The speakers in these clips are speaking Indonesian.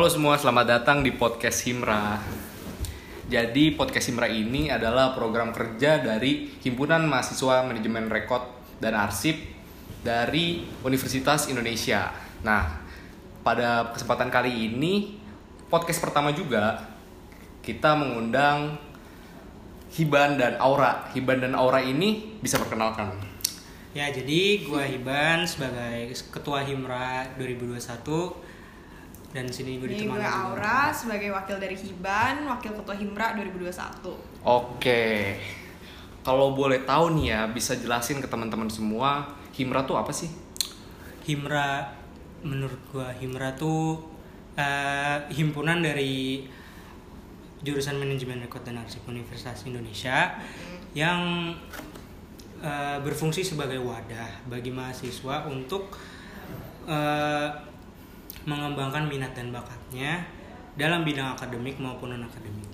Halo semua, selamat datang di podcast Himra. Jadi podcast Himra ini adalah program kerja dari Himpunan Mahasiswa Manajemen Rekod dan Arsip dari Universitas Indonesia. Nah, pada kesempatan kali ini podcast pertama juga kita mengundang Hiban dan Aura. Hiban dan Aura ini bisa perkenalkan. Ya, jadi gua Hiban sebagai Ketua Himra 2021 dan di sini gue Ini ditemani gue juga. Aura sebagai wakil dari Hiban, wakil ketua Himra 2021. Oke. Kalau boleh tahu nih ya, bisa jelasin ke teman-teman semua, Himra tuh apa sih? Himra menurut gua Himra tuh eh, himpunan dari jurusan manajemen rekod dan arsip Universitas Indonesia yang eh, berfungsi sebagai wadah bagi mahasiswa untuk eh, mengembangkan minat dan bakatnya dalam bidang akademik maupun non akademik.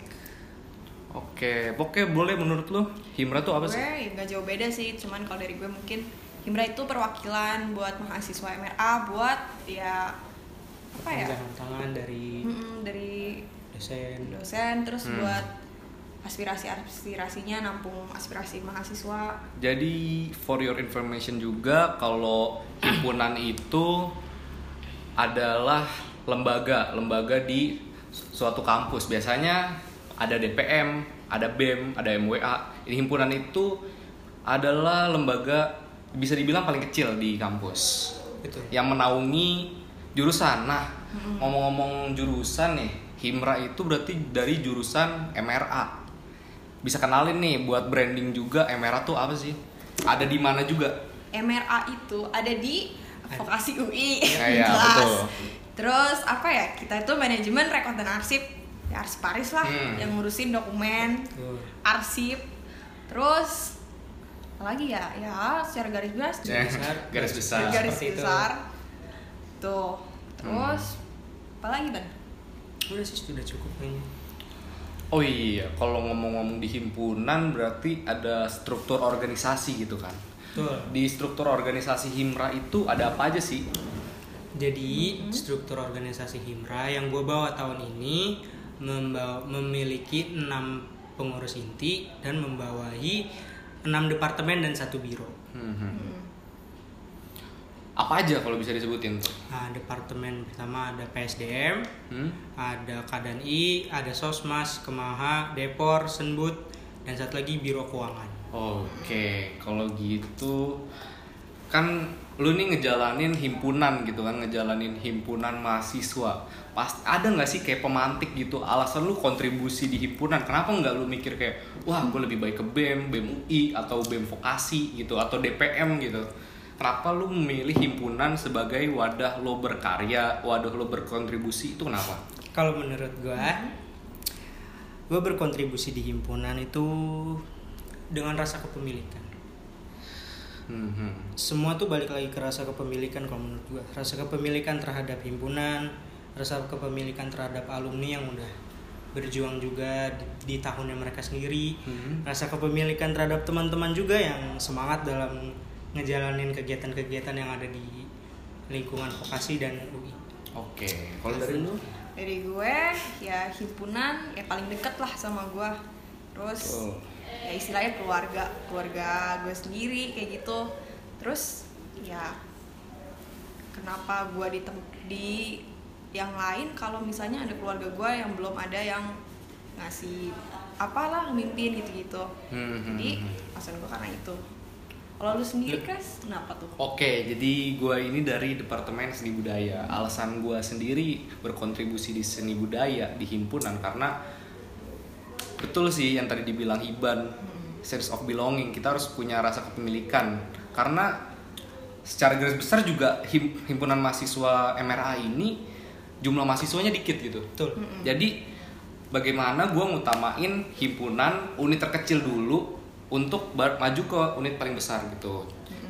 Oke, oke boleh menurut lo Himra tuh apa gue sih? ya nggak jauh beda sih, cuman kalau dari gue mungkin Himra itu perwakilan buat mahasiswa MRA, buat ya apa ya? Tangan dari Mm-mm, dari dosen. dosen, terus Hmm. buat aspirasi-aspirasinya nampung aspirasi mahasiswa. Jadi for your information juga kalau himpunan itu adalah lembaga, lembaga di suatu kampus. Biasanya ada DPM, ada BEM, ada MWA. Ini himpunan itu adalah lembaga bisa dibilang paling kecil di kampus. Betul. yang menaungi jurusan. Nah, ngomong-ngomong jurusan nih, Himra itu berarti dari jurusan MRA. Bisa kenalin nih buat branding juga MRA tuh apa sih? Ada di mana juga? MRA itu ada di vokasi UI. Ya, ya, jelas. betul. Terus apa ya? Kita itu manajemen rekod dan arsip. Ya arsip Paris lah Hmm. yang ngurusin dokumen, Tuh. arsip. Terus apa lagi ya? Ya secara garis besar. Ya, besar. garis besar. garis Seperti itu. besar. Tuh. Terus apa lagi ban? Udah sih sudah cukup kayaknya. Oh iya, kalau ngomong-ngomong di himpunan berarti ada struktur organisasi gitu kan. Betul. Di struktur organisasi Himra itu ada apa aja sih? Jadi struktur organisasi Himra yang gue bawa tahun ini membawa, memiliki enam pengurus inti dan membawahi enam departemen dan satu biro. Hmm, hmm. Apa aja kalau bisa disebutin tuh? Nah, departemen pertama ada PSDM, Hmm? ada Kadani, ada Sosmas, Kemaha, Depor, Senbut, dan satu lagi Biro Keuangan. Oke, kalau gitu kan lu nih ngejalanin himpunan gitu kan, ngejalanin himpunan mahasiswa. Pas ada nggak sih kayak pemantik gitu alasan lu kontribusi di himpunan? Kenapa nggak lu mikir kayak wah gue lebih baik ke BEM, BEM UI atau BEM vokasi gitu atau DPM gitu? Kenapa lu memilih himpunan sebagai wadah lo berkarya, wadah lo berkontribusi itu kenapa? Kalau menurut gue, gue berkontribusi di himpunan itu dengan rasa kepemilikan. Hmm, hmm. semua tuh balik lagi ke rasa kepemilikan kalau menurut gua rasa kepemilikan terhadap himpunan rasa kepemilikan terhadap alumni yang udah berjuang juga di, di tahunnya mereka sendiri Hmm. rasa kepemilikan terhadap teman-teman juga yang semangat dalam ngejalanin kegiatan-kegiatan yang ada di lingkungan vokasi dan UI Oke, kalau dari lu? Dari gue ya himpunan ya paling deket lah sama gue. Terus Betul. Ya istilahnya keluarga, keluarga gue sendiri kayak gitu. Terus ya kenapa gue di di yang lain kalau misalnya ada keluarga gue yang belum ada yang ngasih apalah mimpin gitu-gitu. Hmm, hmm, Jadi hmm. alasan gue karena itu. Kalau lu sendiri Kas, kenapa tuh? Oke, jadi gue ini dari Departemen Seni Budaya. Alasan gue sendiri berkontribusi di seni budaya di himpunan karena betul sih yang tadi dibilang Iban, sense of belonging. Kita harus punya rasa kepemilikan karena secara garis besar juga him- himpunan mahasiswa MRA ini jumlah mahasiswanya dikit gitu. betul Jadi bagaimana gue ngutamain himpunan unit terkecil dulu untuk maju ke unit paling besar gitu.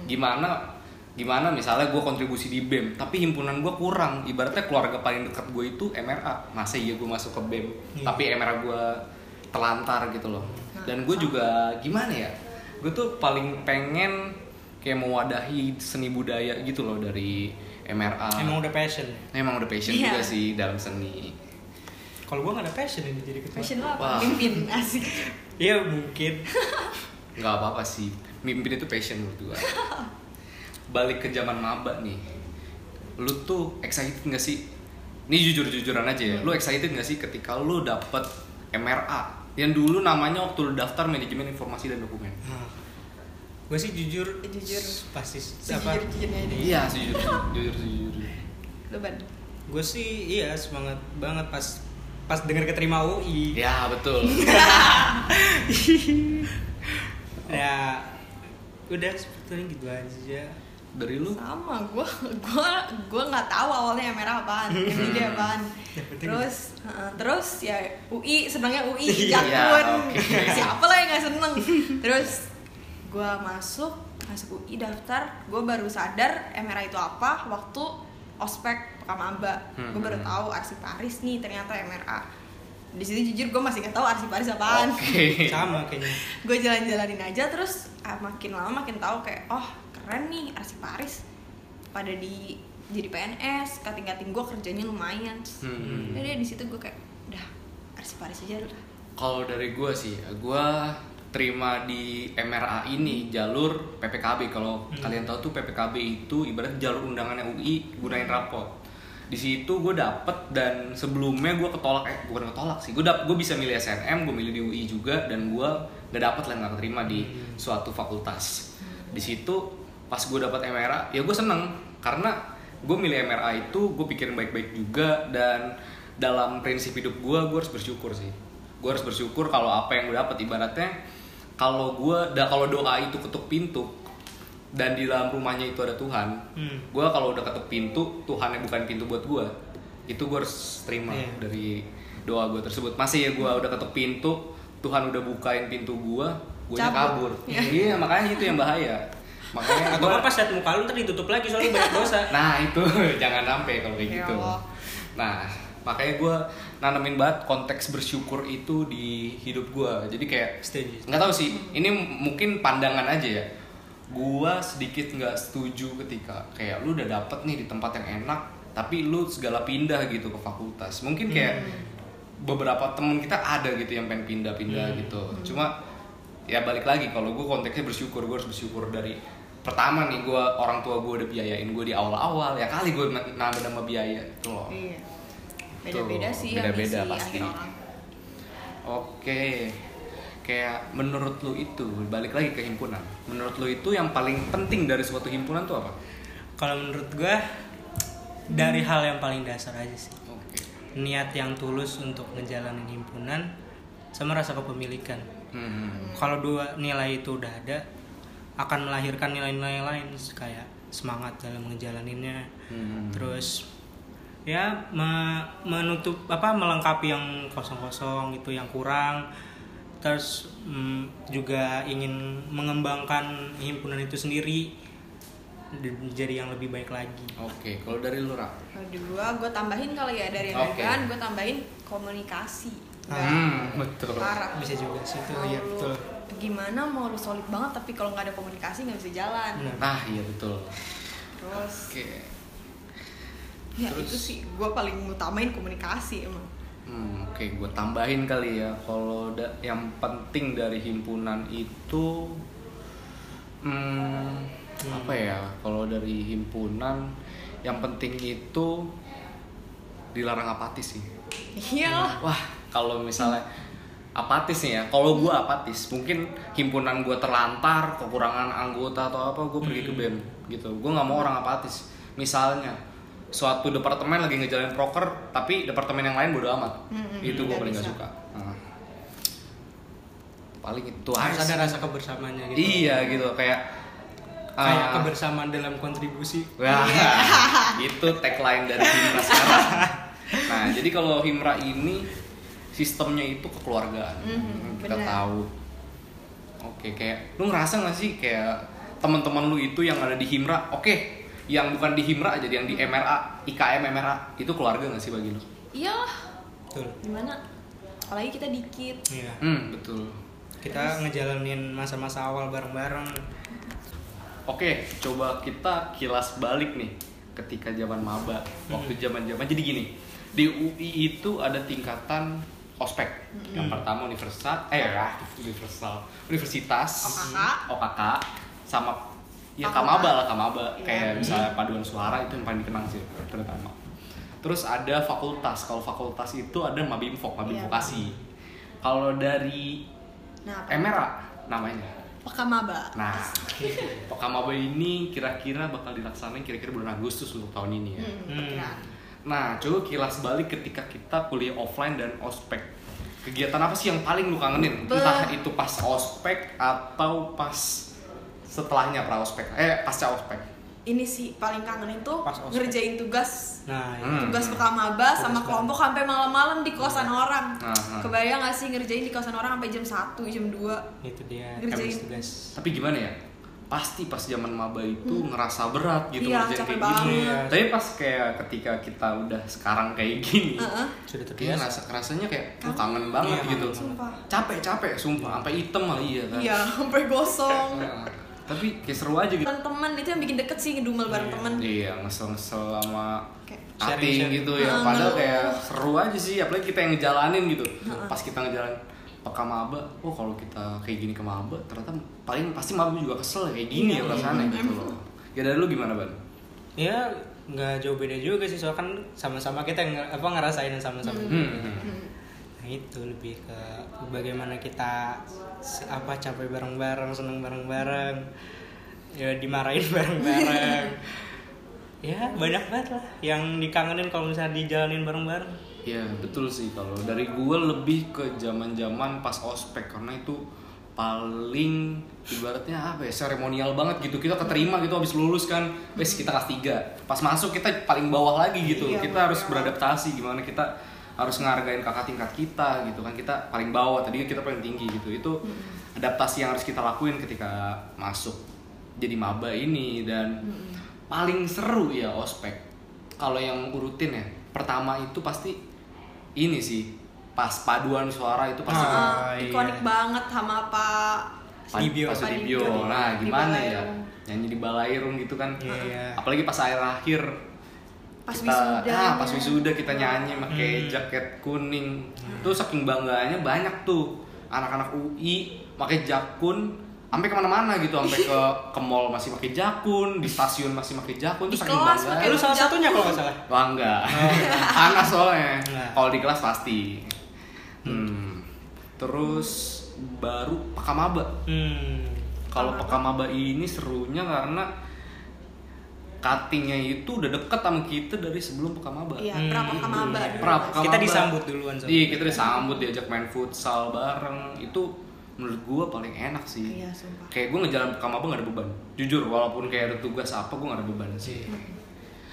Gimana gimana misalnya gue kontribusi di BEM tapi himpunan gue kurang ibaratnya keluarga paling dekat gue itu MRA masa iya gue masuk ke BEM Iya. tapi MRA gue telantar gitu loh. Dan gue juga gimana ya? Gue tuh paling pengen kayak mewadahi seni budaya gitu loh dari MRA emang udah passion? Emang udah passion Iya. juga sih dalam seni. Kalau gue nggak ada passion ini jadi ketua. Passion lo Wah. apa? Mimpin asik. iya mungkin. Nggak apa-apa sih. Mimpin itu passion menurut gua. Balik ke zaman maba nih. Lu tuh excited nggak sih? Ini jujur-jujuran aja ya. Lu excited nggak sih ketika lu dapet MRA yang dulu namanya waktu lu daftar manajemen informasi dan dokumen. Nah, gue sih jujur Jujur. pasti apa Sejujur-jujurnya ini. iya sejujur jujur sejujur. Lu ban. gue sih iya semangat banget pas pas dengar keterima UI ya betul. Ya udah sebetulnya gitu aja dari lu? Sama gue gue gue nggak tahu awalnya merah apaan ini apaan. Yang penting- terus heeh, terus ya UI senangnya UI Iya, jakun oke. siapa lah yang nggak seneng? Terus gue masuk masuk UI daftar gue baru sadar MRA itu apa waktu ospek Pekamaba gue baru Hmm. tahu arsiparis nih ternyata MRA di sini jujur gue masih nggak tahu arsiparis apaan oke sama kayaknya gue jalan-jalanin aja terus ah, makin lama makin tahu kayak oh keren nih arsiparis pada di jadi PNS kating-kating gue kerjanya lumayan Hmm. jadi di situ gue kayak udah arsiparis aja udah Kalau dari gue sih, gue terima di MRA ini jalur PPKB. Kalau Hmm. kalian tahu tuh PPKB itu ibarat jalur undangannya UI gunain rapot. Di situ gue dapet dan sebelumnya gue ketolak, eh bukan ketolak sih, gue dap, gue bisa milih SNM, gue milih di UI juga dan gue gak dapet lah nggak keterima di suatu fakultas. Di situ pas gue dapet MRA, ya gue seneng karena gue milih MRA itu gue pikirin baik-baik juga dan dalam prinsip hidup gue gue harus bersyukur sih gue harus bersyukur kalau apa yang gue dapat ibaratnya kalau gue da kalau doa itu ketuk pintu dan di dalam rumahnya itu ada Tuhan Hmm. gue kalau udah ketuk pintu Tuhan yang bukan pintu buat gue itu gue harus terima Iya. dari doa gue tersebut masih ya gue udah ketuk pintu Tuhan udah bukain pintu gue gue kabur Iya. iya makanya itu yang bahaya makanya atau gua- apa pas liat muka lu ntar ditutup lagi soalnya banyak dosa Nah itu jangan sampai kalau kayak Ya gitu. Allah. Nah makanya gue nanemin banget konteks bersyukur itu di hidup gue. Jadi kayak nggak tahu sih. Ini m- mungkin pandangan aja ya. Gue sedikit nggak setuju ketika kayak lu udah dapet nih di tempat yang enak, tapi lu segala pindah gitu ke fakultas. Mungkin kayak beberapa temen kita ada gitu yang pengen pindah-pindah Hmm. gitu. Cuma ya balik lagi kalau gue konteksnya bersyukur gue harus bersyukur dari pertama nih gue orang tua gue udah biayain gue di awal-awal ya kali gue nambah nambah biaya itu loh iya beda-beda Tuh, sih yang beda-beda pasti. oke kayak menurut lu itu balik lagi ke himpunan. Menurut lu itu yang paling penting dari suatu himpunan tuh apa? Kalau menurut gue dari hal yang paling dasar aja sih. Oke. Niat yang tulus untuk ngejalanin himpunan sama rasa kepemilikan. Hmm. kalau dua nilai itu udah ada akan melahirkan nilai-nilai lain kayak semangat dalam ngejalaninnya. Hmm. terus ya me- menutup apa melengkapi yang kosong-kosong itu yang kurang terus mm, juga ingin mengembangkan himpunan itu sendiri jadi yang lebih baik lagi Oke, kalau dari lu Ra? kalau di gua gue tambahin kali ya dari yang dagang gue tambahin komunikasi Hmm, betul. parah bisa juga sih itu ya betul gimana mau lu solid banget tapi kalau nggak ada komunikasi nggak bisa jalan Benar. Nah, iya betul. terus Oke. ya Terus- itu sih gue paling utamain komunikasi emang Hmm, oke, gue tambahin kali ya. Kalau da- yang penting dari himpunan itu, hmm, apa ya? Kalau dari himpunan, yang penting itu dilarang apatis sih. iya Wah, kalau misalnya apatis nih ya, kalau gue apatis, mungkin himpunan gue terlantar, kekurangan anggota atau apa, gue pergi ke Hmm. BEM gitu. Gue nggak mau orang apatis. Misalnya, suatu departemen lagi ngejalanin proker, tapi departemen yang lain bodo amat. Mm-mm, itu gue paling gak suka. Nah. Paling itu harus aja ada rasa kebersamaannya gitu Iya gitu, kayak kayak ah, kebersamaan dalam kontribusi Wah, itu tagline dari Himra sekarang. Nah, jadi kalau Himra ini sistemnya itu kekeluargaan. Mhm, kita benar. tahu. Oke, kayak lu ngerasa gak sih kayak teman-teman lu itu yang ada di Himra, oke, yang bukan di Himra aja, yang di MRA, IKM MRA, itu keluarga gak sih bagi lu? iyalah. Betul. Gimana? Apalagi kita dikit. Iya. Hmm, betul. kita ngejalanin masa-masa awal bareng-bareng. Oke, coba kita kilas balik nih ketika zaman maba waktu zaman zaman jadi gini di UI itu ada tingkatan ospek. Yang pertama universal eh ya universal. Universitas OKK. OKK sama ya kamaba lah kamaba Iya. kayak misalnya paduan suara itu yang paling dikenang sih terutama terus ada fakultas kalau fakultas itu ada mabimfok mabim Iya. vokasi kalau dari Nah, Emera namanya Pekamaba. Nah, Pokamaba ini kira-kira bakal dilaksanain kira-kira bulan Agustus untuk tahun ini ya. Hmm, Hmm. Nah, coba kilas balik ketika kita kuliah offline dan ospek. Kegiatan apa sih yang paling lu kangenin? Be- Entah itu pas ospek atau pas setelahnya pra ospek. Eh, pasca ospek. Ini sih paling Pas ospek. ngerjain tugas Nah, Hmm. tugas pekamaba sama Tugas kelompok sampai malam-malam di kosan orang. Nah, nah. Kebayang gak sih ngerjain di kosan orang sampai jam 1, jam 2? itu dia Ngerjain. tugas-tugas. Tapi gimana ya? Pasti pas zaman maba itu ngerasa berat gitu Iya, ngerjain capek kayak gini. banget. Tapi pas kayak ketika kita udah sekarang kayak gini, Heeh. Sudah Kayak terbiasa. ngerasa rasanya kayak "Wah, Kangen. kangen banget Iya, gitu. Sumpah. Capek capek sumpah sampai hitam lah iya kan. Iya, sampai gosong. Tapi kayak seru aja gitu. Teman-teman itu yang bikin deket sih ngedumel bareng Iya. temen. Iya ngesel-ngesel sama Kayak Sharing-sharing. gitu ya. Ah, Padahal ngeluh. kayak seru aja sih. Apalagi kita yang ngejalanin gitu. Pas kita ngejalanin peka maba, oh kalau kita kayak gini ke maba, ternyata paling pasti maba juga kesel kayak gini ya Iya, rasanya gitu loh. Ya dari lu gimana ban? Ya nggak jauh beda juga sih soalnya kan sama-sama kita yang apa ngerasain sama-sama. Hmm. hmm. Itu lebih ke bagaimana kita apa capek bareng-bareng, seneng bareng-bareng, ya dimarahin bareng-bareng. ya banyak banget lah yang dikangenin kalau misalnya dijalanin bareng-bareng. Ya betul sih kalau dari gue lebih ke zaman-zaman pas ospek karena itu paling ibaratnya apa ya seremonial banget gitu. Kita keterima gitu habis lulus kan wes kita kelas 3 pas masuk kita paling bawah lagi gitu. Iya, kita harus beradaptasi gimana kita harus ngehargain kakak tingkat kita gitu kan kita paling bawah tadi kita paling tinggi gitu itu adaptasi yang harus kita lakuin ketika masuk jadi maba ini dan paling seru ya ospek kalau yang urutin ya pertama itu pasti ini sih pas paduan suara itu pasti Ah, Ah, iya. ikonik banget sama Pak Dibio. pas Dibio. Dibio. Nah, gimana ya? Nyanyi di Balairung gitu kan. Iya, iya. Apalagi pas akhir akhir Pas kita, wisuda. ah, pas wisuda kita nyanyi pakai Hmm. jaket kuning. Tuh saking bangganya banyak tuh anak-anak UI pakai jakun sampai ke mana-mana gitu sampai ke ke mall masih pakai jakun di stasiun masih pakai jakun tuh saking pakai lu salah satunya kalau nggak salah. Wah enggak. Panas soalnya. Kalau di kelas pasti. Hmm. Terus baru Pakamaba. Hmm. Kalau Pakamaba. Pakamaba ini serunya karena cuttingnya itu udah deket sama kita dari sebelum Pakamaba. Iya, Hmm, pra Pekamaba. iya. dulu. Pra Pakamaba. Kita disambut duluan sama Iya, kita. disambut diajak main futsal bareng. Itu menurut gua paling enak sih. Iya, sumpah. Kayak gua ngejalan Pakamaba gak ada beban. Jujur, walaupun kayak ada tugas apa gua gak ada beban sih. Iya.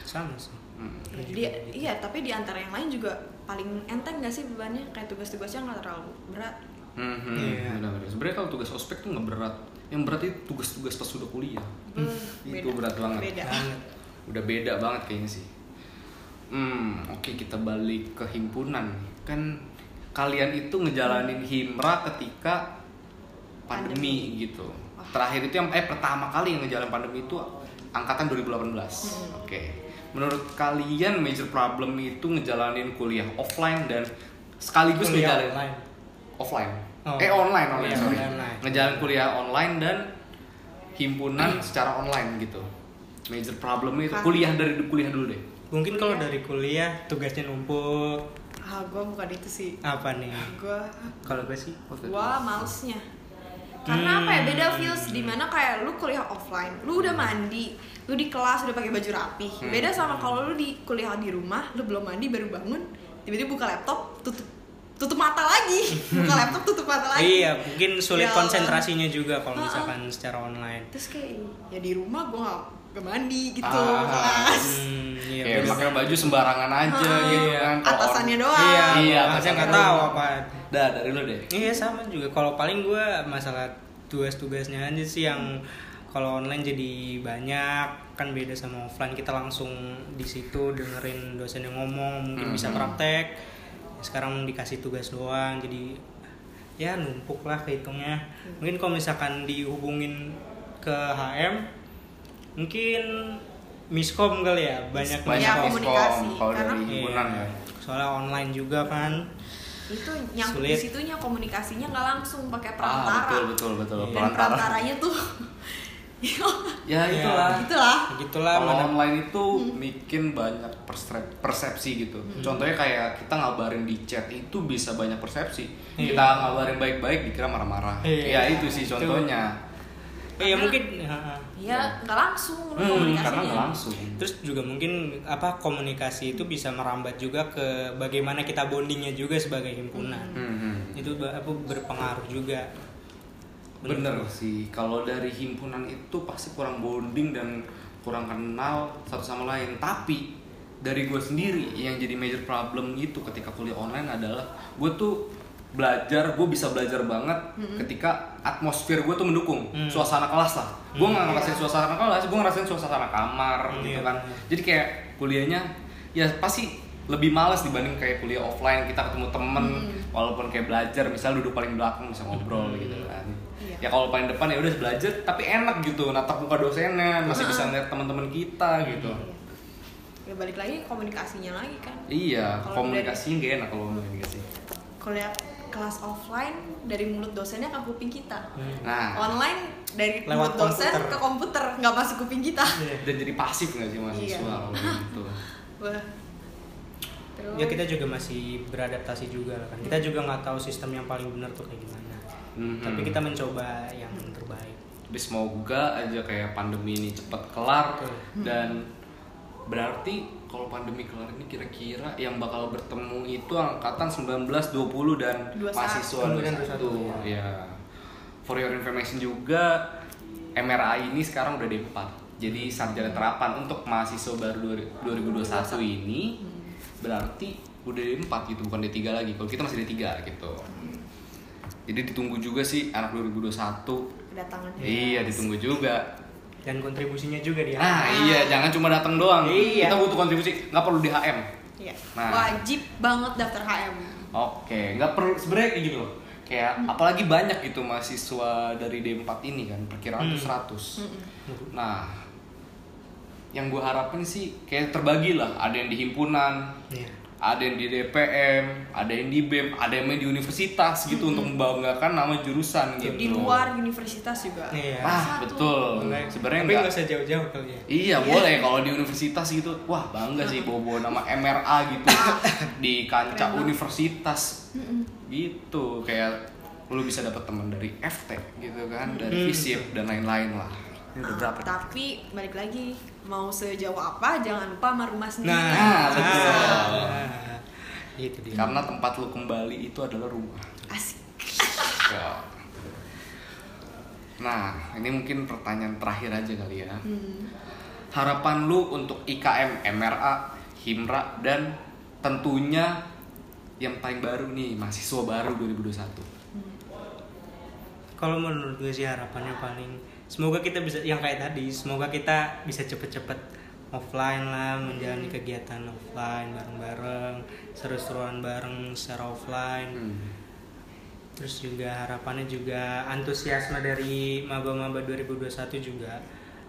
Sama sih. Hmm. Dia, iya, tapi di antara yang lain juga paling enteng gak sih bebannya? Kayak tugas-tugasnya nggak terlalu berat. Hmm, hmm, Iya. benar-benar. Sebenarnya kalau tugas ospek tuh nggak berat. Yang berat itu tugas-tugas pas sudah kuliah. Beuh, Itu berat banget. Beda. Udah beda banget kayaknya sih. Hmm, oke kita balik ke himpunan. Kan kalian itu ngejalanin himra ketika pandemi, gitu. Terakhir itu yang eh pertama kali yang ngejalan pandemi itu angkatan 2018. Oke. Menurut kalian major problem itu ngejalanin kuliah offline dan sekaligus Kuliah ngejalanin online. offline. Oh. Eh online online Iya, sorry. online. Ngejalan kuliah online dan himpunan secara online gitu. Major problemnya itu kuliah dari kuliah dulu deh. Mungkin kalau Kuliah. dari kuliah tugasnya numpuk Ah, gue bukan itu sih. apa nih? Gue Kalau gue sih gua malesnya karena Hmm. apa ya beda feels di mana kayak lu kuliah offline lu udah mandi lu di kelas udah pakai baju rapi Hmm. beda sama kalau lu di kuliah di rumah lu belum mandi baru bangun tiba-tiba buka laptop tutup tutup mata lagi buka laptop tutup mata lagi Iya, mungkin sulit Ya konsentrasinya juga kalau misalkan secara online. terus kayak ya di rumah gua gak, gak mandi gitu Ah. kelas Hmm, iya. Pakai baju sembarangan aja Ah. gitu Iya. kan. Atasannya doang Iya, Iya, saya atasannya nggak tahu apa. Dah dari lu deh. Iya sama juga. Kalau paling gue masalah tugas-tugasnya aja sih yang kalau online jadi banyak kan beda sama offline kita langsung di situ dengerin dosen yang ngomong mungkin bisa Mhm. praktek sekarang dikasih tugas doang jadi ya numpuk lah kehitungnya mungkin kalau misalkan dihubungin ke HM mungkin miskom kali ya banyak banyak Ya, miskom. komunikasi. kalau Karena- dari himpunan Iya. ya soalnya online juga kan itu nyangkut Sulit. di situnya komunikasinya nggak langsung pakai ah perantara betul betul betul Iya. dan perantara perantaranya tuh ya Iya. itulah gitulah Ya gitulah kalau mana online itu bikin banyak persep- persepsi gitu. Contohnya kayak kita ngabarin di chat itu bisa banyak persepsi. Iya. Kita ngabarin baik-baik dikira marah-marah. Iya. Ya itu sih Itu. contohnya. Eh, ya Karena- mungkin ya nggak langsung Hmm, komunikasinya karena nggak langsung. terus juga mungkin apa komunikasi itu bisa merambat juga ke bagaimana kita bondingnya juga sebagai himpunan Hmm, hmm. itu apa berpengaruh juga Bener sih. Kalau dari himpunan itu pasti kurang bonding dan kurang kenal satu sama lain. Tapi dari gue sendiri yang jadi major problem gitu ketika kuliah online adalah gue tuh belajar, gue bisa belajar banget ketika atmosfer gue tuh mendukung Hmm. suasana kelas lah. Gue nggak ngerasain suasana kelas, gue ngerasain suasana kamar Hmm, gitu iya, kan. bener. Jadi kayak kuliahnya ya pasti lebih males dibanding kayak kuliah offline kita ketemu temen Hmm. walaupun kayak belajar misal duduk paling belakang bisa ngobrol gitu kan Iya. Ya kalau paling depan ya udah belajar tapi enak gitu natap muka dosennya masih bisa ngeliat teman-teman kita gitu Iya. ya balik lagi komunikasinya lagi kan iya Kalau komunikasinya gak enak kalau komunikasi kalau lihat kelas offline dari mulut dosennya ke kuping kita Hmm. nah online dari Lewat mulut dosen komputer. ke komputer nggak masuk kuping kita Iya. dan jadi pasif gak sih mahasiswa Iya. kalau gitu Wah. Terus, ya kita juga masih beradaptasi juga kan kita juga nggak tahu sistem yang paling benar tuh kayak gimana Mhm. tapi kita mencoba yang terbaik Jadi semoga aja kayak pandemi ini cepat kelar Betul. dan berarti kalau pandemi kelar ini kira-kira yang bakal bertemu itu angkatan 19, 20 dan 21. mahasiswa Kemudian 21 ya. For your information juga MRI ini sekarang udah D4. Jadi sarjana terapan untuk mahasiswa baru 2021 ini berarti udah D4 gitu bukan D3 lagi. Kalau kita masih D3 gitu. Jadi ditunggu juga sih anak 2021 kedatangannya Iya ditunggu juga. dan kontribusinya juga dia Nah iya jangan cuma datang doang. Iya. Kita butuh kontribusi. Nggak perlu di HM. Iya. Nah. wajib banget daftar HM Oke nggak perlu sebenarnya kayak gitu loh. Kayak apalagi banyak gitu mahasiswa dari D4 ini kan perkiraan tuh 100. Mm-mm. Nah yang gue harapin sih kayak terbagi lah. Ada yang di himpunan, Iya. Ada yang di DPM, ada yang di BEM, ada yang main di universitas gitu untuk membanggakan nama jurusan gitu. di luar universitas juga. Iya. Ah Satu. betul. Sebenarnya tapi nggak nggak usah jauh-jauh kali ya? Iya boleh. Kalau di universitas gitu wah bangga sih bawa-bawa nama MRA gitu. Di kancah universitas. Mm-mm. gitu. Kayak lu bisa dapat teman dari FT gitu kan dari Hmm. FISIP dan lain-lain lah. Ini udah Ah, berapa tapi balik lagi mau sejauh apa jangan lupa sama rumah sendiri nah, betul. nah, itu dia karena tempat lu kembali itu adalah rumah asik Ya. nah ini mungkin pertanyaan terakhir aja kali ya Hmm. harapan lu untuk IKM, MRA, Himra dan tentunya yang paling baru nih mahasiswa baru 2021. kalau menurut gue sih harapannya paling semoga kita bisa yang kayak tadi semoga kita bisa cepet-cepet offline lah menjalani kegiatan offline bareng-bareng seru-seruan bareng secara offline Hmm. terus juga harapannya juga antusiasme dari maba-maba 2021 juga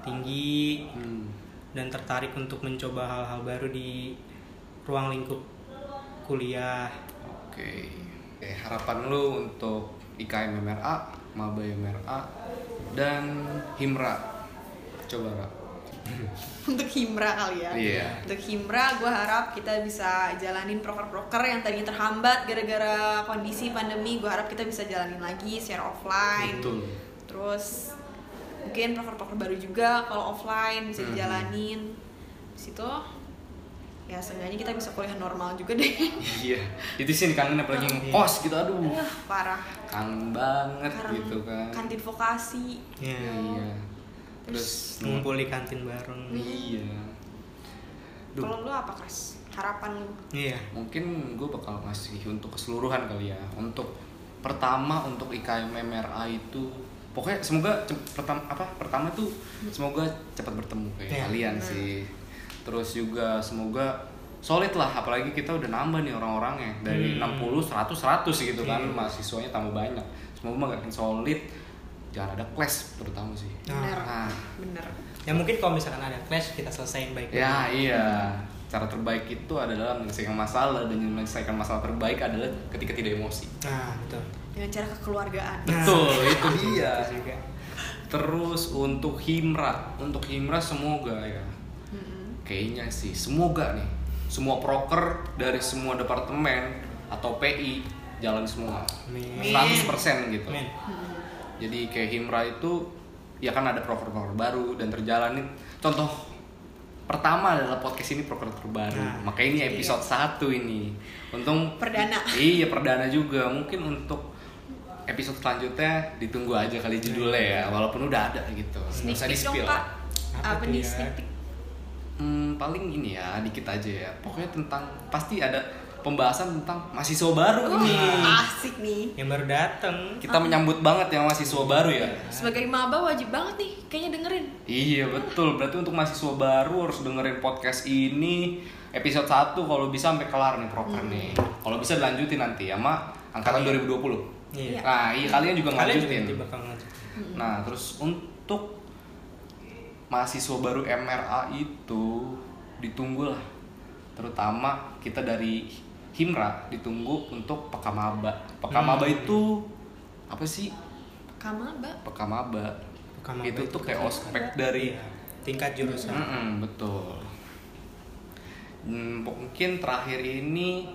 tinggi Hmm. dan tertarik untuk mencoba hal-hal baru di ruang lingkup kuliah Oke. Oke, harapan lu untuk IKM MRA, Maba MRA dan Himra. Coba, Ra. untuk himra kali ya Iya. untuk himra gue harap kita bisa jalanin proker-proker yang tadinya terhambat gara-gara kondisi pandemi gue harap kita bisa jalanin lagi secara offline Betul. terus mungkin proker-proker baru juga kalau offline bisa Mhm. dijalanin Di situ ya seenggaknya kita bisa kuliah normal juga deh Iya. Itu sih yang dikangen apalagi ngekos gitu aduh. Wah, parah Kangen banget sekarang gitu kan. kantin vokasi ya Iya. Terus ngumpul di kantin bareng Iya. Kalau lu apa kas harapan lu iya mungkin gue bakal ngasih untuk keseluruhan kali ya untuk pertama untuk IKM MRA itu pokoknya semoga pertama apa pertama tuh semoga cepat bertemu kayak Iya. kalian Hmm. sih terus juga semoga solid lah apalagi kita udah nambah nih orang-orangnya dari Hmm. 60 100 100 gitu kan Iya. mahasiswanya tambah banyak semoga makin solid jangan ada clash terutama sih bener Nah, bener ya mungkin kalau misalkan ada clash kita selesaiin baik Ya iya. Cara terbaik itu adalah menyelesaikan masalah dan menyelesaikan masalah terbaik adalah ketika tidak emosi. nah betul dengan cara kekeluargaan Nah, Betul, itu dia. itu juga. Terus untuk Himra, untuk Himra semoga ya. Kayaknya sih, semoga nih. Semua proker dari semua departemen atau PI jalan semua. Amin. 100% gitu. Mm-mm. Jadi kayak Himra itu ya kan ada proker-proker baru dan terjalanin. Contoh pertama adalah podcast ini proker terbaru. Nah, Makanya ini episode 1 ini. Untung Perdana. Iya, perdana juga. Mungkin untuk episode selanjutnya ditunggu aja kali judulnya ya, walaupun udah ada gitu. Nggak Sneak usah di-spill. kak Apa nih ya? sneak peek Hmm, paling ini ya, dikit aja ya. Pokoknya tentang pasti ada pembahasan tentang mahasiswa baru Wah, nih. asik nih yang baru dateng Kita menyambut banget yang mahasiswa baru ya. sebagai maba wajib banget nih kayaknya dengerin Iya betul, berarti untuk mahasiswa baru harus dengerin podcast ini episode 1 kalau bisa sampai kelar nih proper nih. Kalau bisa dilanjutin nanti sama angkatan 2020. Iya. Nah, iya kalian juga kalian juga ngelanjutin. nanti bakal ngelanjutin Nah, terus untuk mahasiswa baru MRA itu ditunggu lah. Terutama kita dari Himra ditunggu untuk Pekamaba. Pekamaba Hmm. itu apa sih? kamaba Pekamaba. Pekamaba itu itu tuh kayak kan- ospek dari Iya, tingkat jurusan Mm-mm, betul. Hmm, mungkin terakhir ini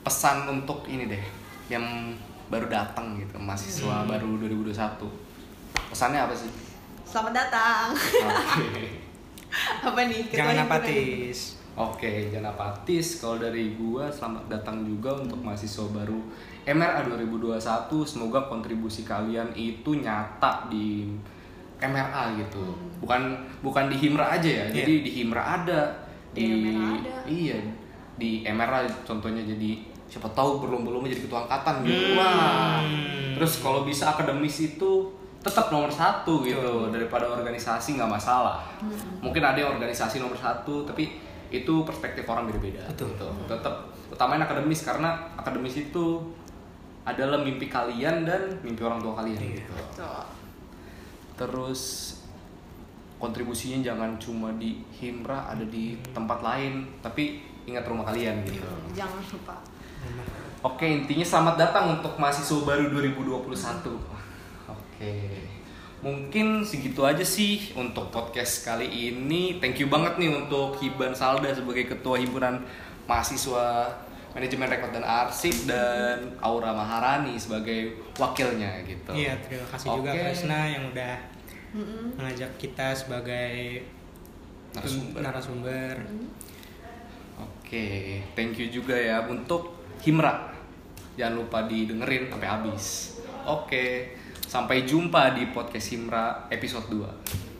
pesan untuk ini deh yang baru datang gitu mahasiswa Hmm. baru 2021 pesannya apa sih? Selamat datang Oke, apa nih jangan apatis Oke, jangan apatis. Kalau dari gua selamat datang juga untuk mahasiswa baru MRA 2021. Semoga kontribusi kalian itu nyata di MRA gitu. Bukan bukan di Himra aja ya. Iya. Jadi di Himra ada, Di di MRA ada. iya di MRA contohnya jadi siapa tahu berlomba-lomba jadi ketua angkatan gitu. Hmm. Wah. Terus kalau bisa akademis itu tetap nomor satu gitu Betul. daripada organisasi nggak masalah. Mungkin ada yang organisasi nomor satu tapi itu perspektif orang beda-beda. Betul. Gitu. Tetap utamain akademis karena akademis itu adalah mimpi kalian dan mimpi orang tua kalian. Iya. Gitu. Tuh. Terus kontribusinya jangan cuma di Himra ada di tempat lain tapi ingat rumah kalian gitu. jangan lupa Oke, intinya selamat datang untuk mahasiswa baru 2021. Oke. Mungkin segitu aja sih untuk podcast kali ini. Thank you banget nih untuk Hiban Salda sebagai ketua himpunan mahasiswa manajemen rekod dan arsip dan Aura Maharani sebagai wakilnya gitu. iya terima kasih juga Oke. Kresna yang udah Mm-mm. mengajak kita sebagai Narasumber. narasumber. Oke, thank you juga ya untuk Himra. Jangan lupa didengerin sampai habis. Oke, sampai jumpa di podcast Himra episode 2.